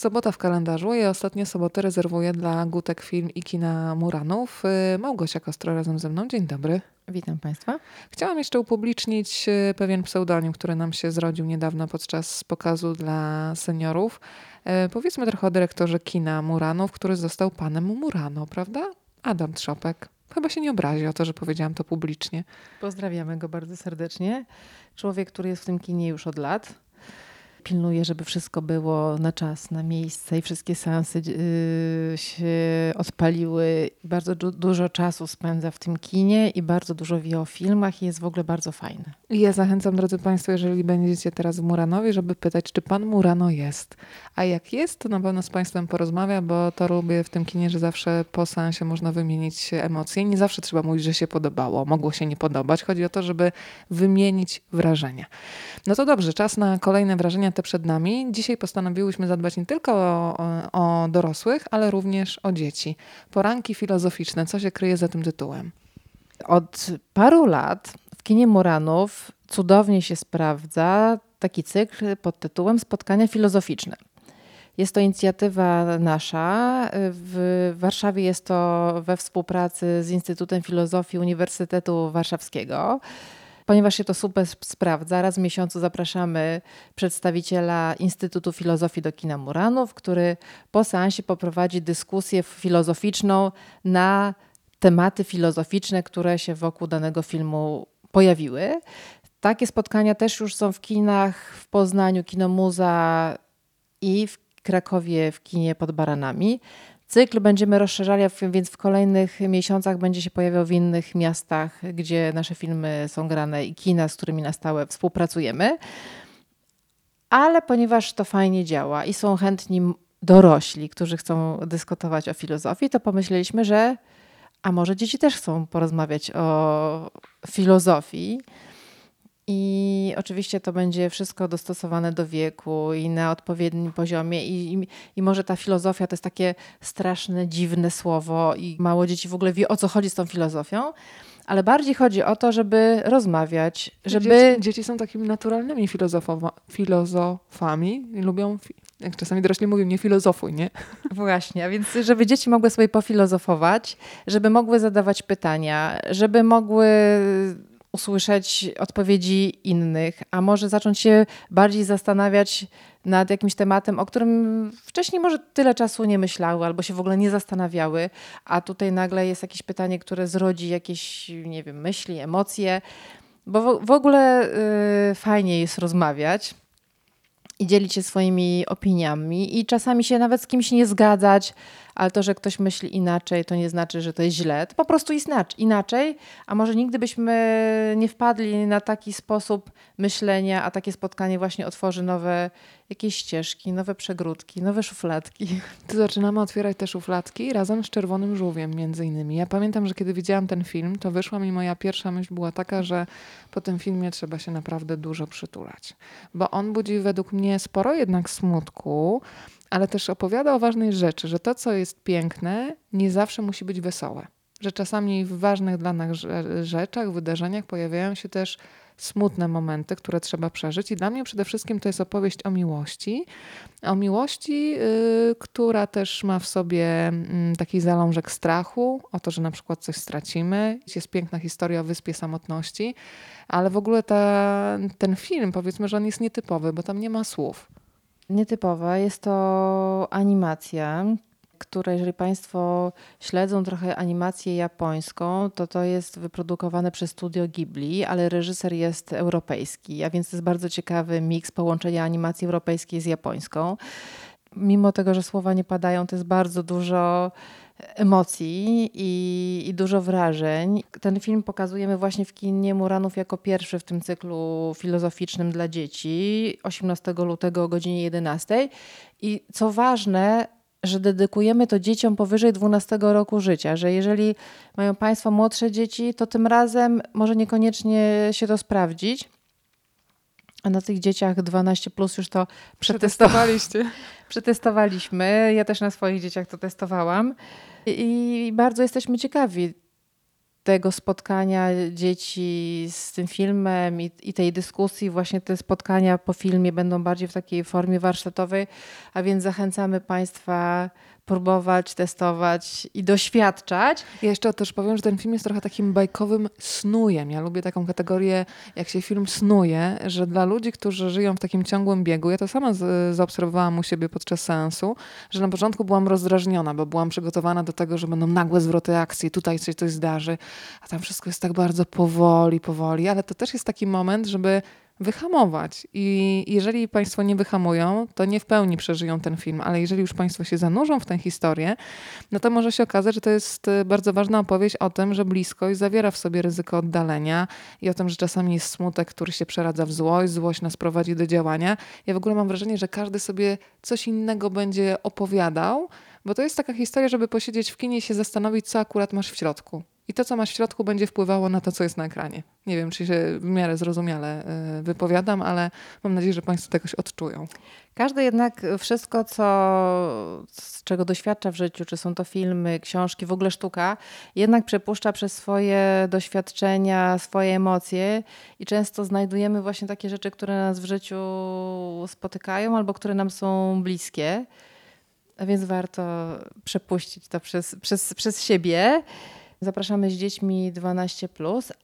Sobota w kalendarzu. Ja ostatnie soboty rezerwuję dla Gutek Film i kina Muranów. Y, Małgosia Kostro razem ze mną. Dzień dobry. Witam Państwa. Chciałam jeszcze upublicznić y, pewien pseudonim, który nam się zrodził niedawno podczas pokazu dla seniorów. Y, Powiedzmy trochę o dyrektorze kina Muranów, który został panem Murano, prawda? Adam Trzopek. Chyba się nie obrazi o to, że powiedziałam to publicznie. Pozdrawiamy go bardzo serdecznie. Człowiek, który jest w tym kinie już od lat. Pilnuje, żeby wszystko było na czas, na miejsce i wszystkie seansy yy, się odpaliły. Bardzo du dużo czasu spędza w tym kinie i bardzo dużo wie o filmach i jest w ogóle bardzo fajny. I ja zachęcam, drodzy Państwo, jeżeli będziecie teraz w Muranowie, żeby pytać, czy Pan Murano jest. A jak jest, to na pewno z Państwem porozmawia, bo to lubię w tym kinie, że zawsze po seansie można wymienić emocje. Nie zawsze trzeba mówić, że się podobało, mogło się nie podobać. Chodzi o to, żeby wymienić wrażenia. No to dobrze, czas na kolejne wrażenia te przed nami. Dzisiaj postanowiłyśmy zadbać nie tylko o, o, dorosłych, ale również o dzieci. Poranki filozoficzne. Co się kryje za tym tytułem? Od paru lat w kinie Muranów cudownie się sprawdza taki cykl pod tytułem Spotkania filozoficzne. Jest to inicjatywa nasza. W Warszawie jest to we współpracy z Instytutem Filozofii Uniwersytetu Warszawskiego. Ponieważ się to super sprawdza, raz w miesiącu zapraszamy przedstawiciela Instytutu Filozofii do Kina Muranów, który po seansie poprowadzi dyskusję filozoficzną na tematy filozoficzne, które się wokół danego filmu pojawiły. Takie spotkania też już są w kinach w Poznaniu, Kino Muza i w Krakowie w kinie pod Baranami. Cykl będziemy rozszerzali, więc w kolejnych miesiącach będzie się pojawiał w innych miastach, gdzie nasze filmy są grane i kina, z którymi na stałe współpracujemy. Ale ponieważ to fajnie działa i są chętni dorośli, którzy chcą dyskutować o filozofii, to pomyśleliśmy, że a może dzieci też chcą porozmawiać o filozofii. I oczywiście to będzie wszystko dostosowane do wieku i na odpowiednim poziomie. I, i, I, może ta filozofia to jest takie straszne, dziwne słowo, i mało dzieci w ogóle wie o co chodzi z tą filozofią. Ale bardziej chodzi o to, żeby rozmawiać, żeby. Dzieci, dzieci są takimi naturalnymi filozofami i lubią, jak czasami dorośli mówią, nie filozofuj, nie? Właśnie, a więc żeby dzieci mogły sobie pofilozofować, żeby mogły zadawać pytania, żeby mogły usłyszeć odpowiedzi innych, a może zacząć się bardziej zastanawiać nad jakimś tematem, o którym wcześniej może tyle czasu nie myślały albo się w ogóle nie zastanawiały, a tutaj nagle jest jakieś pytanie, które zrodzi jakieś, nie wiem, myśli, emocje, bo w, ogóle y, fajnie jest rozmawiać i dzielić się swoimi opiniami i czasami się nawet z kimś nie zgadzać, ale to, że ktoś myśli inaczej, to nie znaczy, że to jest źle. To po prostu jest inaczej, a może nigdy byśmy nie wpadli na taki sposób myślenia, a takie spotkanie właśnie otworzy nowe jakieś ścieżki, nowe przegródki, nowe szufladki. To zaczynamy otwierać te szufladki razem z Czerwonym Żółwiem między innymi. Ja pamiętam, że kiedy widziałam ten film, to wyszła mi moja pierwsza myśl była taka, że po tym filmie trzeba się naprawdę dużo przytulać. Bo on budzi według mnie sporo jednak smutku, ale też opowiada o ważnej rzeczy, że to, co jest piękne, nie zawsze musi być wesołe. Że czasami w ważnych dla nas rzeczach, wydarzeniach pojawiają się też smutne momenty, które trzeba przeżyć. I dla mnie przede wszystkim to jest opowieść o miłości. O miłości, yy, która też ma w sobie yy, taki zalążek strachu, o to, że na przykład coś stracimy. Jest piękna historia o Wyspie Samotności, ale w ogóle ta, ten film, powiedzmy, że on jest nietypowy, bo tam nie ma słów nietypowa. Jest to animacja, która jeżeli Państwo śledzą trochę animację japońską, to to jest wyprodukowane przez studio Ghibli, ale reżyser jest europejski, a więc to jest bardzo ciekawy miks połączenia animacji europejskiej z japońską. Mimo tego, że słowa nie padają, to jest bardzo dużo emocji i, i, dużo wrażeń. Ten film pokazujemy właśnie w kinie Muranów jako pierwszy w tym cyklu filozoficznym dla dzieci 18 lutego o godzinie 11. I co ważne, że dedykujemy to dzieciom powyżej 12 roku życia, że jeżeli mają Państwo młodsze dzieci, to tym razem może niekoniecznie się to sprawdzić. A na tych dzieciach 12 plus już to przetestowaliście. Przetestowaliśmy. Ja też na swoich dzieciach to testowałam. I bardzo jesteśmy ciekawi tego spotkania dzieci z tym filmem i, i, tej dyskusji, właśnie te spotkania po filmie będą bardziej w takiej formie warsztatowej, a więc zachęcamy Państwa próbować, testować i doświadczać. Ja jeszcze też powiem, że ten film jest trochę takim bajkowym snujem. Ja lubię taką kategorię, jak się film snuje, że dla ludzi, którzy żyją w takim ciągłym biegu, ja to sama z, zaobserwowałam u siebie podczas seansu, że na początku byłam rozdrażniona, bo byłam przygotowana do tego, że będą nagłe zwroty akcji, tutaj się coś zdarzy, a tam wszystko jest tak bardzo powoli, powoli, ale to też jest taki moment, żeby wyhamować. I jeżeli Państwo nie wyhamują, to nie w pełni przeżyją ten film, ale jeżeli już Państwo się zanurzą w tę historię, no to może się okazać, że to jest e, bardzo ważna opowieść o tym, że bliskość zawiera w sobie ryzyko oddalenia i o tym, że czasami jest smutek, który się przeradza w złość, złość nas prowadzi do działania. Ja w ogóle mam wrażenie, że każdy sobie coś innego będzie opowiadał, bo to jest taka historia, żeby posiedzieć w kinie i się zastanowić, co akurat masz w środku. I to, co masz w środku, będzie wpływało na to, co jest na ekranie. Nie wiem, czy się w miarę zrozumiale y, wypowiadam, ale mam nadzieję, że Państwo to jakoś odczują. Każdy jednak wszystko, co, z czego doświadcza w życiu, czy są to filmy, książki, w ogóle sztuka, jednak przepuszcza przez swoje doświadczenia, swoje emocje i często znajdujemy właśnie takie rzeczy, które nas w życiu spotykają albo które nam są bliskie. A więc warto przepuścić to przez, przez, przez siebie. Zapraszamy z dziećmi 12,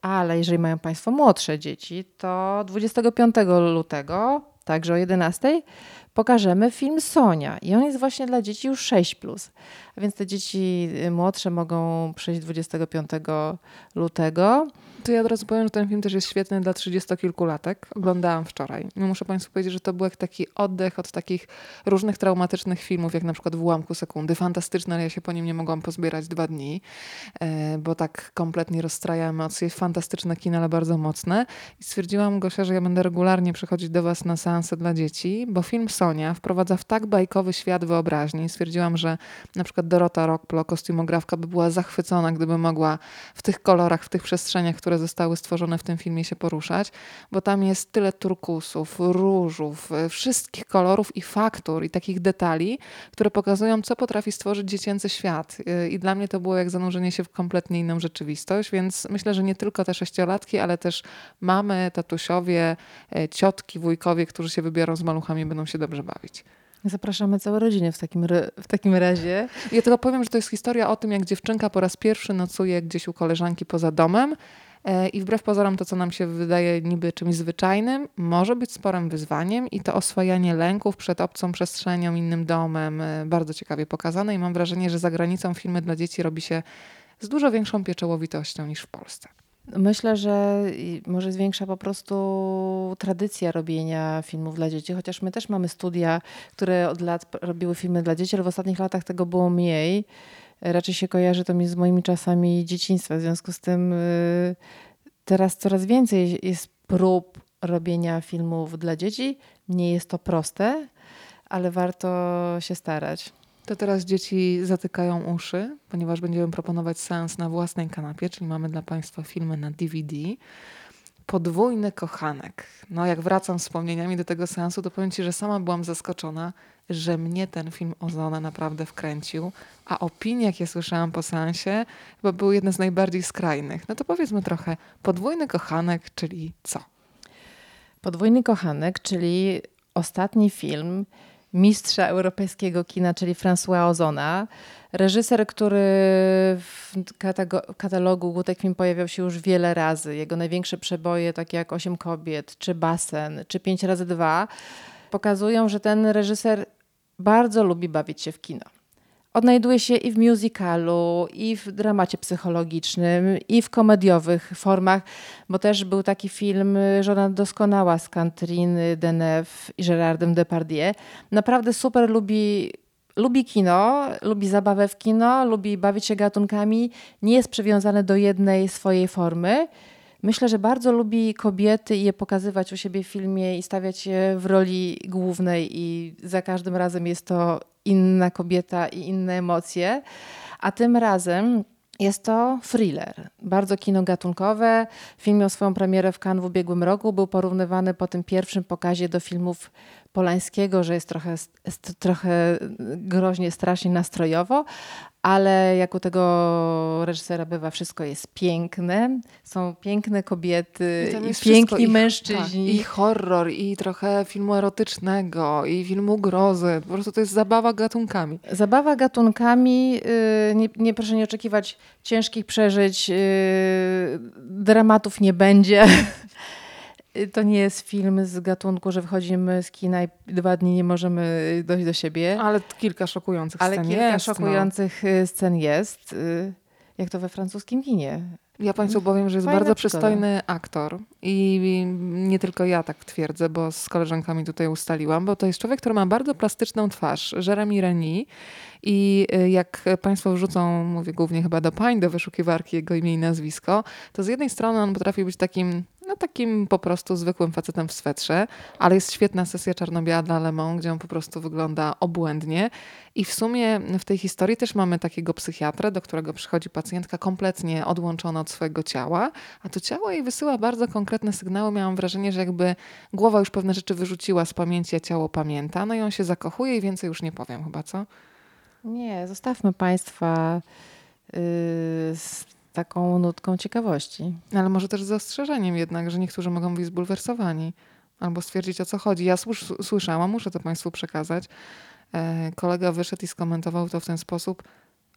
ale jeżeli mają Państwo młodsze dzieci, to 25 lutego, także o 11, pokażemy film Sonia. I on jest właśnie dla dzieci już 6. A więc te dzieci młodsze mogą przyjść 25 lutego. To ja od razu powiem, że ten film też jest świetny dla trzydziestokilkulatek. Oglądałam wczoraj. No muszę Państwu powiedzieć, że to był jak taki oddech od takich różnych traumatycznych filmów, jak na przykład w ułamku sekundy. Fantastyczny, ale ja się po nim nie mogłam pozbierać dwa dni, e, bo tak kompletnie rozstraja emocje. Fantastyczne kino, ale bardzo mocne. I stwierdziłam, Gosia, że ja będę regularnie przychodzić do Was na seanse dla dzieci, bo film Sonia wprowadza w tak bajkowy świat wyobraźni. Stwierdziłam, że na przykład Dorota Rockplo, kostiumografka, by była zachwycona, gdyby mogła w tych kolorach, w tych przestrzeniach, które zostały stworzone w tym filmie się poruszać, bo tam jest tyle turkusów, różów, e, wszystkich kolorów i faktur i takich detali, które pokazują, co potrafi stworzyć dziecięcy świat. E, I dla mnie to było jak zanurzenie się w kompletnie inną rzeczywistość, więc myślę, że nie tylko te sześciolatki, ale też mamy, tatusiowie, e, ciotki, wujkowie, którzy się wybiorą z maluchami, będą się dobrze bawić. Zapraszamy całą rodzinę w takim, w takim razie. Ja tylko powiem, że to jest historia o tym, jak dziewczynka po raz pierwszy nocuje gdzieś u koleżanki poza domem. E, I wbrew pozorom to, co nam się wydaje niby czymś zwyczajnym, może być sporym wyzwaniem i to oswajanie lęków przed obcą przestrzenią, innym domem, e, bardzo ciekawie pokazane i mam wrażenie, że za granicą filmy dla dzieci robi się z dużo większą pieczołowitością niż w Polsce. Myślę, że może zwiększa po prostu tradycja robienia filmów dla dzieci, chociaż my też mamy studia, które od lat robiły filmy dla dzieci, ale w ostatnich latach tego było mniej. Raczej się kojarzy to mi z moimi czasami dzieciństwa. W związku z tym y, teraz coraz więcej jest prób robienia filmów dla dzieci. Nie jest to proste, ale warto się starać. To teraz dzieci zatykają uszy, ponieważ będziemy proponować seans na własnej kanapie, czyli mamy dla Państwa filmy na DVD. Podwójny kochanek. No, jak wracam wspomnieniami do tego seansu, to powiem Ci, że sama byłam zaskoczona, że mnie ten film Ozona naprawdę wkręcił, a opinie, jakie słyszałam po seansie, chyba były jedne z najbardziej skrajnych. No to powiedzmy trochę, podwójny kochanek, czyli co? Podwójny kochanek, czyli ostatni film mistrza europejskiego kina, czyli François Ozona. Reżyser, który w katalogu Gutek Film pojawiał się już wiele razy. Jego największe przeboje, takie jak Osiem kobiet, czy Basen, czy Pięć razy dwa, pokazują, że ten reżyser bardzo lubi bawić się w kino. Odnajduje się i w musicalu, i w dramacie psychologicznym, i w komediowych formach, bo też był taki film Żona doskonała z Catherine Deneuve i Gerardem Depardieu. Naprawdę super lubi lubi kino, lubi zabawę w kino, lubi bawić się gatunkami, nie jest przywiązany do jednej swojej formy. Myślę, że bardzo lubi kobiety i je pokazywać u siebie w filmie i stawiać je w roli głównej i za każdym razem jest to inna kobieta i inne emocje. A tym razem jest to thriller, bardzo kino gatunkowe. Film miał swoją premierę w Cannes w ubiegłym roku. Był porównywany po tym pierwszym pokazie do filmów Polańskiego, że jest trochę, trochę groźnie, strasznie nastrojowo, ale jak u tego reżysera bywa, wszystko jest piękne. Są piękne kobiety I tam i, jest piękni i- mężczyźni. Tak, I horror, i trochę filmu erotycznego, i filmu grozy. Po prostu to jest zabawa gatunkami. Zabawa gatunkami, y, nie, nie proszę nie oczekiwać ciężkich przeżyć, y, dramatów nie będzie. To nie jest film z gatunku, że wchodzimy z kina i dwa dni nie możemy dojść do siebie. Ale kilka szokujących Ale scen kilka jest, no. szokujących y, scen jest. y, Jak to we francuskim kinie. Ja Państwu powiem, że jest Fajna bardzo przystojny aktor i nie tylko ja tak twierdzę, bo z koleżankami tutaj ustaliłam, bo to jest człowiek, który ma bardzo plastyczną twarz, Jeremy Reni i y, jak Państwo wrzucą, mówię głównie chyba do pań, do wyszukiwarki jego imię i nazwisko, to z jednej strony on potrafi być takim, no takim po prostu zwykłym facetem w swetrze, ale jest świetna sesja czarno-biała dla Le Mans, gdzie on po prostu wygląda obłędnie i w sumie w tej historii też mamy takiego psychiatrę, do którego przychodzi pacjentka kompletnie odłączona od swojego ciała, a to ciało jej wysyła bardzo konkretne sygnały. Miałam wrażenie, że jakby głowa już pewne rzeczy wyrzuciła z pamięci, a ciało pamięta. No i on się zakochuje i więcej już nie powiem chyba, co? Nie, zostawmy Państwa y, taką nutką ciekawości. Ale może też z zastrzeżeniem jednak, że niektórzy mogą być zbulwersowani albo stwierdzić o co chodzi. Ja słysz- słyszałam, muszę to Państwu przekazać. E, kolega wyszedł i skomentował to w ten sposób,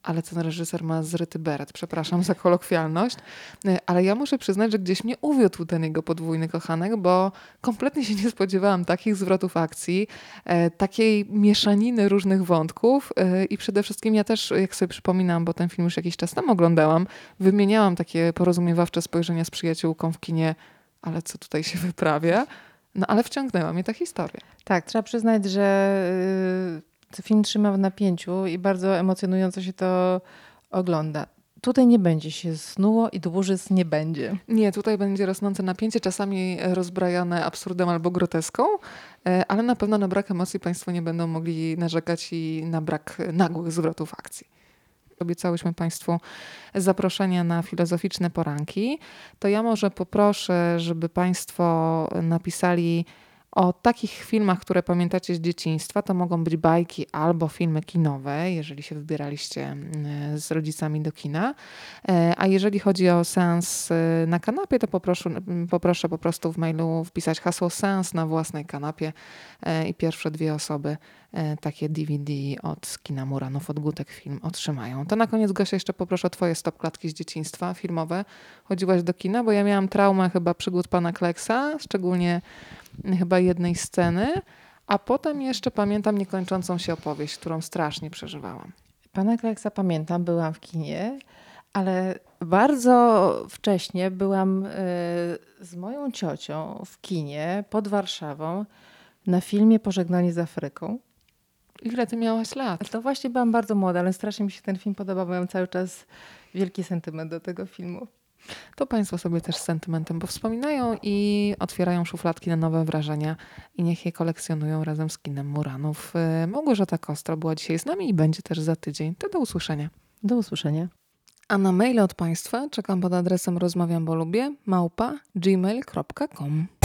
ale ten reżyser ma zryty beret. Przepraszam za kolokwialność, E, ale ja muszę przyznać, że gdzieś mnie uwiódł ten jego podwójny kochanek, bo kompletnie się nie spodziewałam takich zwrotów akcji, e, takiej mieszaniny różnych wątków e, i przede wszystkim ja też, jak sobie przypominam, bo ten film już jakiś czas temu oglądałam, wymieniałam takie porozumiewawcze spojrzenia z przyjaciółką w kinie, ale co tutaj się wyprawia? No ale wciągnęła mnie ta historia. Tak, trzeba przyznać, że y, film trzyma w napięciu i bardzo emocjonująco się to ogląda. Tutaj nie będzie się snuło i dłużyc nie będzie. Nie, tutaj będzie rosnące napięcie, czasami rozbrajane absurdem albo groteską, e, ale na pewno na brak emocji Państwo nie będą mogli narzekać i na brak nagłych zwrotów akcji. Obiecałyśmy Państwu zaproszenia na filozoficzne poranki. To ja może poproszę, żeby Państwo napisali o takich filmach, które pamiętacie z dzieciństwa. To mogą być bajki albo filmy kinowe, jeżeli się wybieraliście mm, z rodzicami do kina. E, A jeżeli chodzi o seans e, na kanapie, to poproszę, poproszę po prostu w mailu wpisać hasło seans na własnej kanapie e, i pierwsze dwie osoby takie DVD od kina Muranów, od Gutek Film otrzymają. To na koniec, Gosia, jeszcze poproszę o twoje stopklatki z dzieciństwa filmowe. Chodziłaś do kina, bo ja miałam traumę chyba przygód pana Kleksa, szczególnie chyba jednej sceny, a potem jeszcze pamiętam niekończącą się opowieść, którą strasznie przeżywałam. Pana Kleksa pamiętam, byłam w kinie, ale bardzo wcześnie byłam y, z moją ciocią w kinie pod Warszawą na filmie Pożegnanie z Afryką. Ile ty miałaś lat? To właśnie byłam bardzo młoda, ale strasznie mi się ten film podobał. Miałam cały czas wielki sentyment do tego filmu. To Państwo sobie też z sentymentem powspominają i otwierają szufladki na nowe wrażenia i niech je kolekcjonują razem z kinem Muranów. Y, Małgorzata Kostro była dzisiaj z nami i będzie też za tydzień. To do usłyszenia. Do usłyszenia. A na maile od Państwa czekam pod adresem rozmawiam, bo lubię małpa gmail.com.